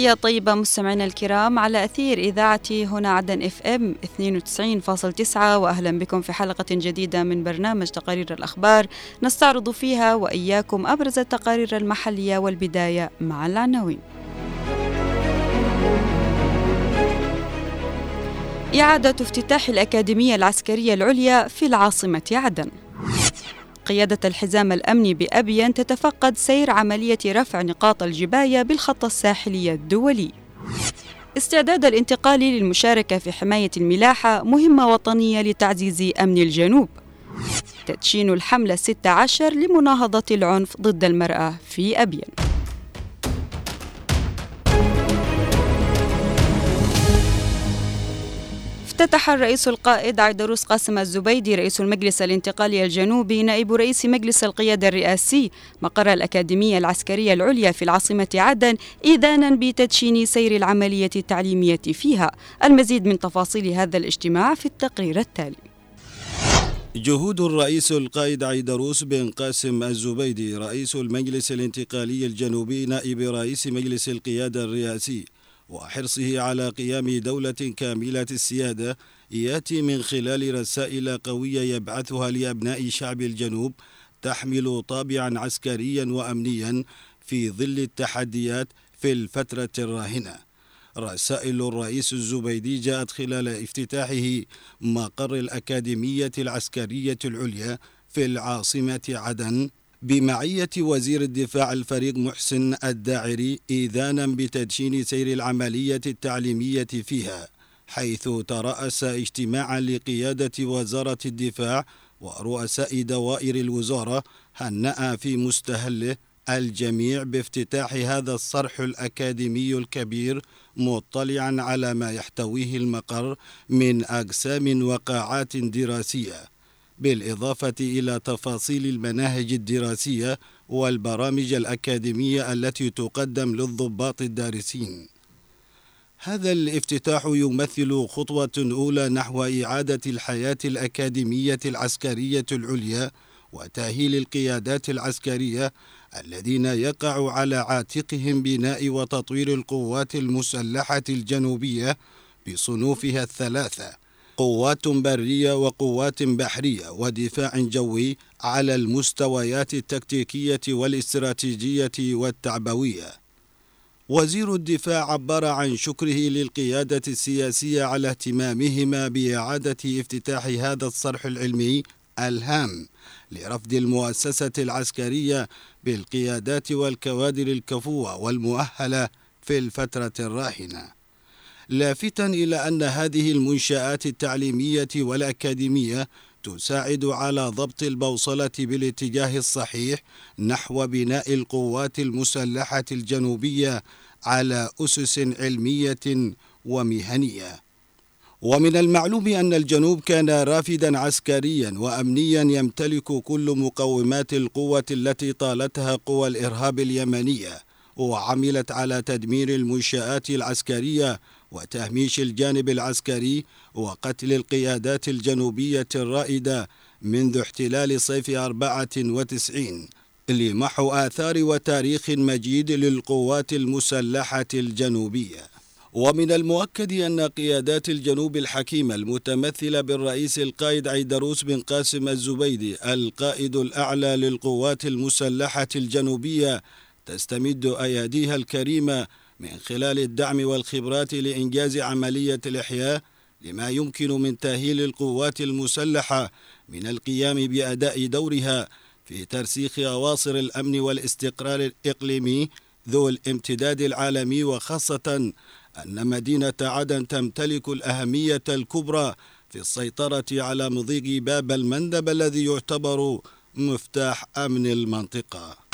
تحية طيبة مستمعينا الكرام على أثير إذاعة هنا عدن إف إم 92.9 وأهلا بكم في حلقة جديدة من برنامج تقارير الأخبار نستعرض فيها وإياكم أبرز التقارير المحلية والبداية مع العناوين. إعادة افتتاح الأكاديمية العسكرية العليا في العاصمة عدن. قيادة الحزام الأمني بأبين تتفقد سير عملية رفع نقاط الجباية بالخط الساحلي الدولي. استعداد الانتقال للمشاركة في حماية الملاحة مهمة وطنية لتعزيز أمن الجنوب. تدشين الحملة 16 لمناهضة العنف ضد المرأة في أبين. افتتح الرئيس القائد عيدروس قاسم الزبيدي رئيس المجلس الانتقالي الجنوبي نائب رئيس مجلس القيادة الرئاسي مقر الأكاديمية العسكرية العليا في العاصمة عدن إذانا بتدشين سير العملية التعليمية فيها. المزيد من تفاصيل هذا الاجتماع في التقرير التالي. جهود الرئيس القائد عيدروس بن قاسم الزبيدي رئيس المجلس الانتقالي الجنوبي نائب رئيس مجلس القيادة الرئاسي وحرصه على قيام دولة كاملة السيادة يأتي من خلال رسائل قوية يبعثها لأبناء شعب الجنوب تحمل طابعا عسكريا وأمنيا في ظل التحديات في الفترة الراهنة. رسائل الرئيس الزبيدي جاءت خلال افتتاحه مقر الأكاديمية العسكرية العليا في العاصمة عدن بمعية وزير الدفاع الفريق محسن الداعري إذانا بتدشين سير العملية التعليمية فيها حيث ترأس اجتماعا لقيادة وزارة الدفاع ورؤساء دوائر الوزارة هنأ في مستهله الجميع بافتتاح هذا الصرح الأكاديمي الكبير مطلعا على ما يحتويه المقر من أقسام وقاعات دراسية. بالإضافة إلى تفاصيل المناهج الدراسية والبرامج الأكاديمية التي تقدم للضباط الدارسين. هذا الافتتاح يمثل خطوة أولى نحو إعادة الحياة الأكاديمية العسكرية العليا وتأهيل القيادات العسكرية الذين يقع على عاتقهم بناء وتطوير القوات المسلحة الجنوبية بصنوفها الثلاثة قوات برية وقوات بحرية ودفاع جوي على المستويات التكتيكية والاستراتيجية والتعبوية. وزير الدفاع عبر عن شكره للقيادة السياسية على اهتمامهما بإعادة افتتاح هذا الصرح العلمي الهام لرفض المؤسسة العسكرية بالقيادات والكوادر الكفوة والمؤهلة في الفترة الراهنة. لافتا إلى أن هذه المنشآت التعليمية والأكاديمية تساعد على ضبط البوصلة بالاتجاه الصحيح نحو بناء القوات المسلحة الجنوبية على أسس علمية ومهنية. ومن المعلوم أن الجنوب كان رافدا عسكريا وأمنيا يمتلك كل مقومات القوة التي طالتها قوى الإرهاب اليمنية وعملت على تدمير المنشآت العسكرية وتهميش الجانب العسكري وقتل القيادات الجنوبية الرائدة منذ احتلال صيف 94 لمحو آثار وتاريخ مجيد للقوات المسلحة الجنوبية. ومن المؤكد أن قيادات الجنوب الحكيمة المتمثلة بالرئيس القائد عيدروس بن قاسم الزبيدي القائد الأعلى للقوات المسلحة الجنوبية تستمد أياديها الكريمة من خلال الدعم والخبرات لإنجاز عملية الإحياء لما يمكن من تأهيل القوات المسلحة من القيام بأداء دورها في ترسيخ أواصر الأمن والاستقرار الإقليمي ذو الامتداد العالمي وخاصة أن مدينة عدن تمتلك الأهمية الكبرى في السيطرة على مضيق باب المندب الذي يعتبر مفتاح أمن المنطقة.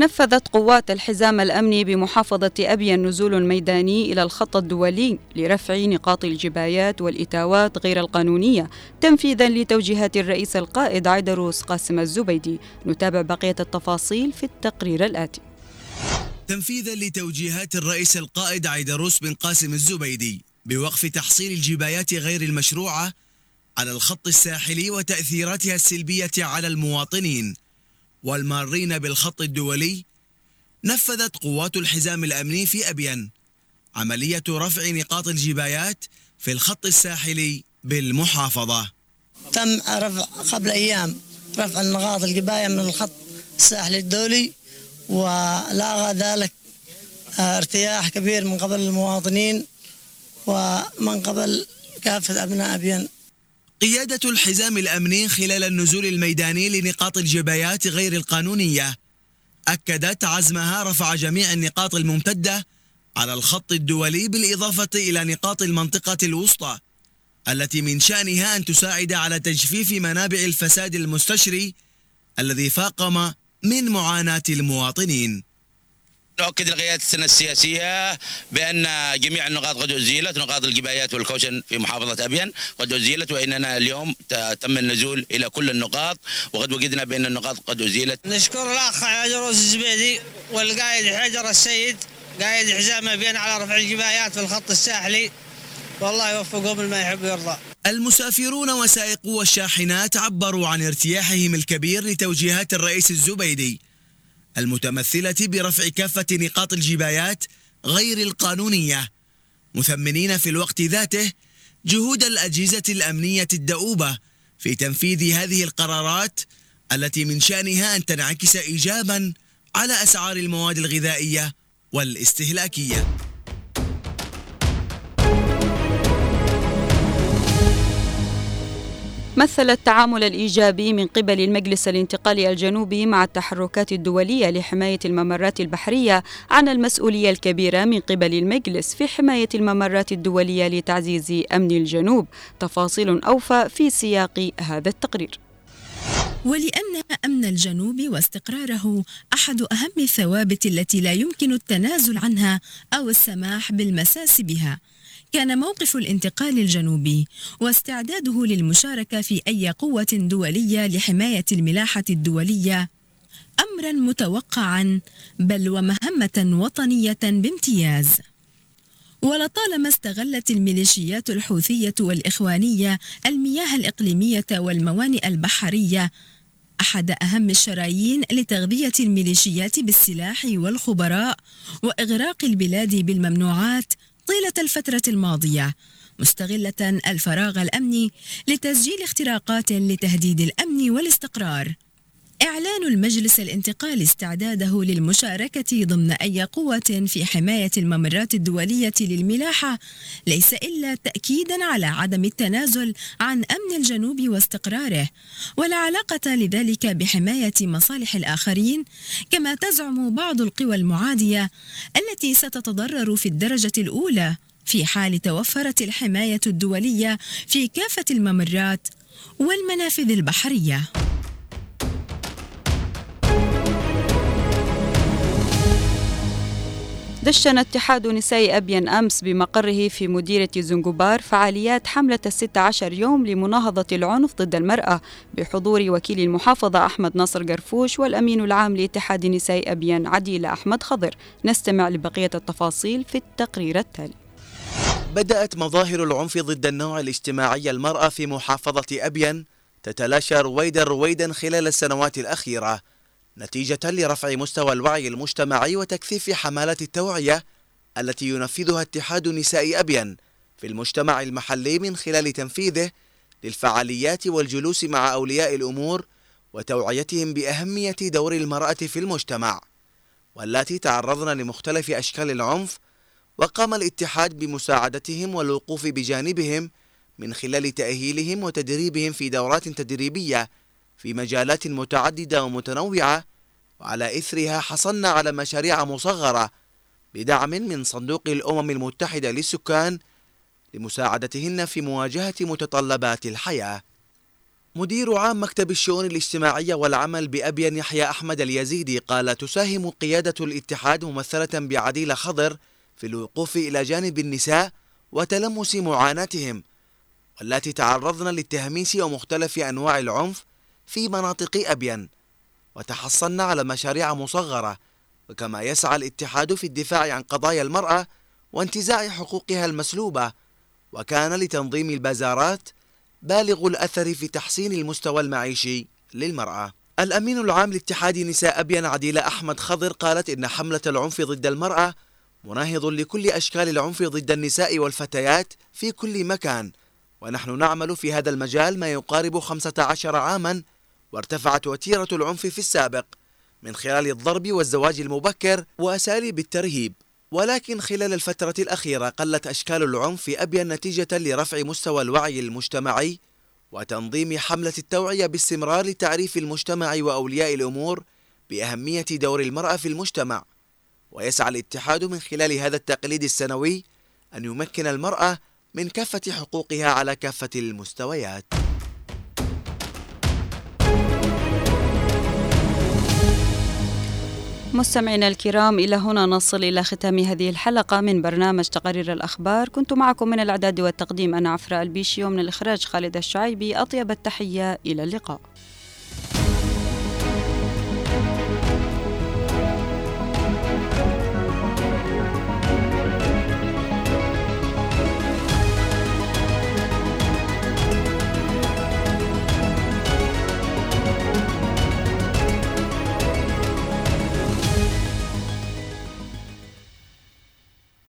نفذت قوات الحزام الأمني بمحافظة أبين نزول ميداني إلى الخط الدولي لرفع نقاط الجبايات والإتاوات غير القانونية تنفيذا لتوجيهات الرئيس القائد عيدروس قاسم الزبيدي. نتابع بقية التفاصيل في التقرير الآتي. تنفيذا لتوجيهات الرئيس القائد عيدروس بن قاسم الزبيدي بوقف تحصيل الجبايات غير المشروعة على الخط الساحلي وتأثيراتها السلبية على المواطنين والمارين بالخط الدولي نفذت قوات الحزام الأمني في أبين عملية رفع نقاط الجبايات في الخط الساحلي بالمحافظة. تم رفع قبل أيام رفع النقاط الجباية من الخط الساحلي الدولي ولاغى ذلك ارتياح كبير من قبل المواطنين ومن قبل كافة أبناء أبين. قيادة الحزام الأمني خلال النزول الميداني لنقاط الجبايات غير القانونية. أكدت عزمها رفع جميع النقاط الممتدة على الخط الدولي بالإضافة إلى نقاط المنطقة الوسطى التي من شأنها أن تساعد على تجفيف منابع الفساد المستشري الذي فاقم من معاناة المواطنين. نؤكد لقيادة السنة السياسية بأن جميع النقاط قد أزيلت نقاط الجبايات والكوشن في محافظة أبين قد أزيلت وإننا اليوم تم النزول إلى كل النقاط وقد وجدنا بأن النقاط قد أزيلت. نشكر الأخ عجروس الزبيدي والقائد حجر السيد قائد حزام أبين على رفع الجبايات في الخط الساحلي. والله يوفقهم بما يحب ويرضى. المسافرون وسائقو الشاحنات عبروا عن ارتياحهم الكبير لتوجيهات الرئيس الزبيدي. المتمثلة برفع كافة نقاط الجبايات غير القانونية مثمنين في الوقت ذاته جهود الأجهزة الأمنية الدؤوبة في تنفيذ هذه القرارات التي من شأنها أن تنعكس إيجابا على أسعار المواد الغذائية والاستهلاكية. مثل التعامل الإيجابي من قبل المجلس الانتقالي الجنوبي مع التحركات الدولية لحماية الممرات البحرية عن المسؤولية الكبيرة من قبل المجلس في حماية الممرات الدولية لتعزيز أمن الجنوب. تفاصيل أوفى في سياق هذا التقرير. ولأن أمن الجنوب واستقراره أحد أهم الثوابت التي لا يمكن التنازل عنها أو السماح بالمساس بها. كان موقف الانتقال الجنوبي واستعداده للمشاركة في أي قوة دولية لحماية الملاحة الدولية أمرا متوقعا بل ومهمة وطنية بامتياز. ولطالما استغلت الميليشيات الحوثية والإخوانية المياه الإقليمية والموانئ البحرية أحد أهم الشرايين لتغذية الميليشيات بالسلاح والخبراء وإغراق البلاد بالممنوعات طيلة الفترة الماضية مستغلة الفراغ الأمني لتسجيل اختراقات لتهديد الأمن والاستقرار. إعلان المجلس الانتقالي استعداده للمشاركة ضمن أي قوة في حماية الممرات الدولية للملاحة ليس إلا تأكيدا على عدم التنازل عن أمن الجنوب واستقراره. ولا علاقة لذلك بحماية مصالح الآخرين كما تزعم بعض القوى المعادية التي ستتضرر في الدرجة الأولى في حال توفرت الحماية الدولية في كافة الممرات والمنافذ البحرية. دشن اتحاد نساء أبين أمس بمقره في مديرة زنجبار فعاليات حملة الستة عشر يوم لمناهضة العنف ضد المرأة بحضور وكيل المحافظة أحمد نصر قرفوش والأمين العام لاتحاد نساء أبين عديلة أحمد خضر. نستمع لبقية التفاصيل في التقرير التالي. بدأت مظاهر العنف ضد النوع الاجتماعي المرأة في محافظة أبين تتلاشى رويدا رويدا خلال السنوات الأخيرة. نتيجة لرفع مستوى الوعي المجتمعي وتكثيف حملات التوعية التي ينفذها اتحاد نساء أبين في المجتمع المحلي من خلال تنفيذه للفعاليات والجلوس مع أولياء الأمور وتوعيتهم بأهمية دور المرأة في المجتمع والتي تعرضن لمختلف أشكال العنف وقام الاتحاد بمساعدتهم والوقوف بجانبهم من خلال تأهيلهم وتدريبهم في دورات تدريبية في مجالات متعددة ومتنوعة وعلى إثرها حصلنا على مشاريع مصغرة بدعم من صندوق الأمم المتحدة للسكان لمساعدتهن في مواجهة متطلبات الحياة. مدير عام مكتب الشؤون الاجتماعية والعمل بأبين يحيى أحمد اليزيدي قال تساهم قيادة الاتحاد ممثلة بعديل خضر في الوقوف إلى جانب النساء وتلمس معاناتهم والتي تعرضن للتهميس ومختلف أنواع العنف في مناطق أبين. وتحصلنا على مشاريع مصغرة وكما يسعى الاتحاد في الدفاع عن قضايا المرأة وانتزاع حقوقها المسلوبة. وكان لتنظيم البازارات بالغ الأثر في تحسين المستوى المعيشي للمرأة. الأمين العام لاتحاد نساء أبين عديلة أحمد خضر قالت إن حملة العنف ضد المرأة مناهض لكل أشكال العنف ضد النساء والفتيات في كل مكان. ونحن نعمل في هذا المجال ما يقارب 15 عاما وارتفعت وتيرة العنف في السابق من خلال الضرب والزواج المبكر وأساليب الترهيب. ولكن خلال الفترة الأخيرة قلت أشكال العنف في أبين نتيجة لرفع مستوى الوعي المجتمعي وتنظيم حملة التوعية باستمرار لتعريف المجتمع وأولياء الأمور بأهمية دور المرأة في المجتمع. ويسعى الاتحاد من خلال هذا التقليد السنوي أن يمكن المرأة من كافة حقوقها على كافة المستويات. مستمعينا الكرام إلى هنا نصل إلى ختام هذه الحلقة من برنامج تقارير الأخبار. كنت معكم من الإعداد والتقديم أنا عفراء البيشي ومن الإخراج خالد الشعيبي. أطيب التحية إلى اللقاء.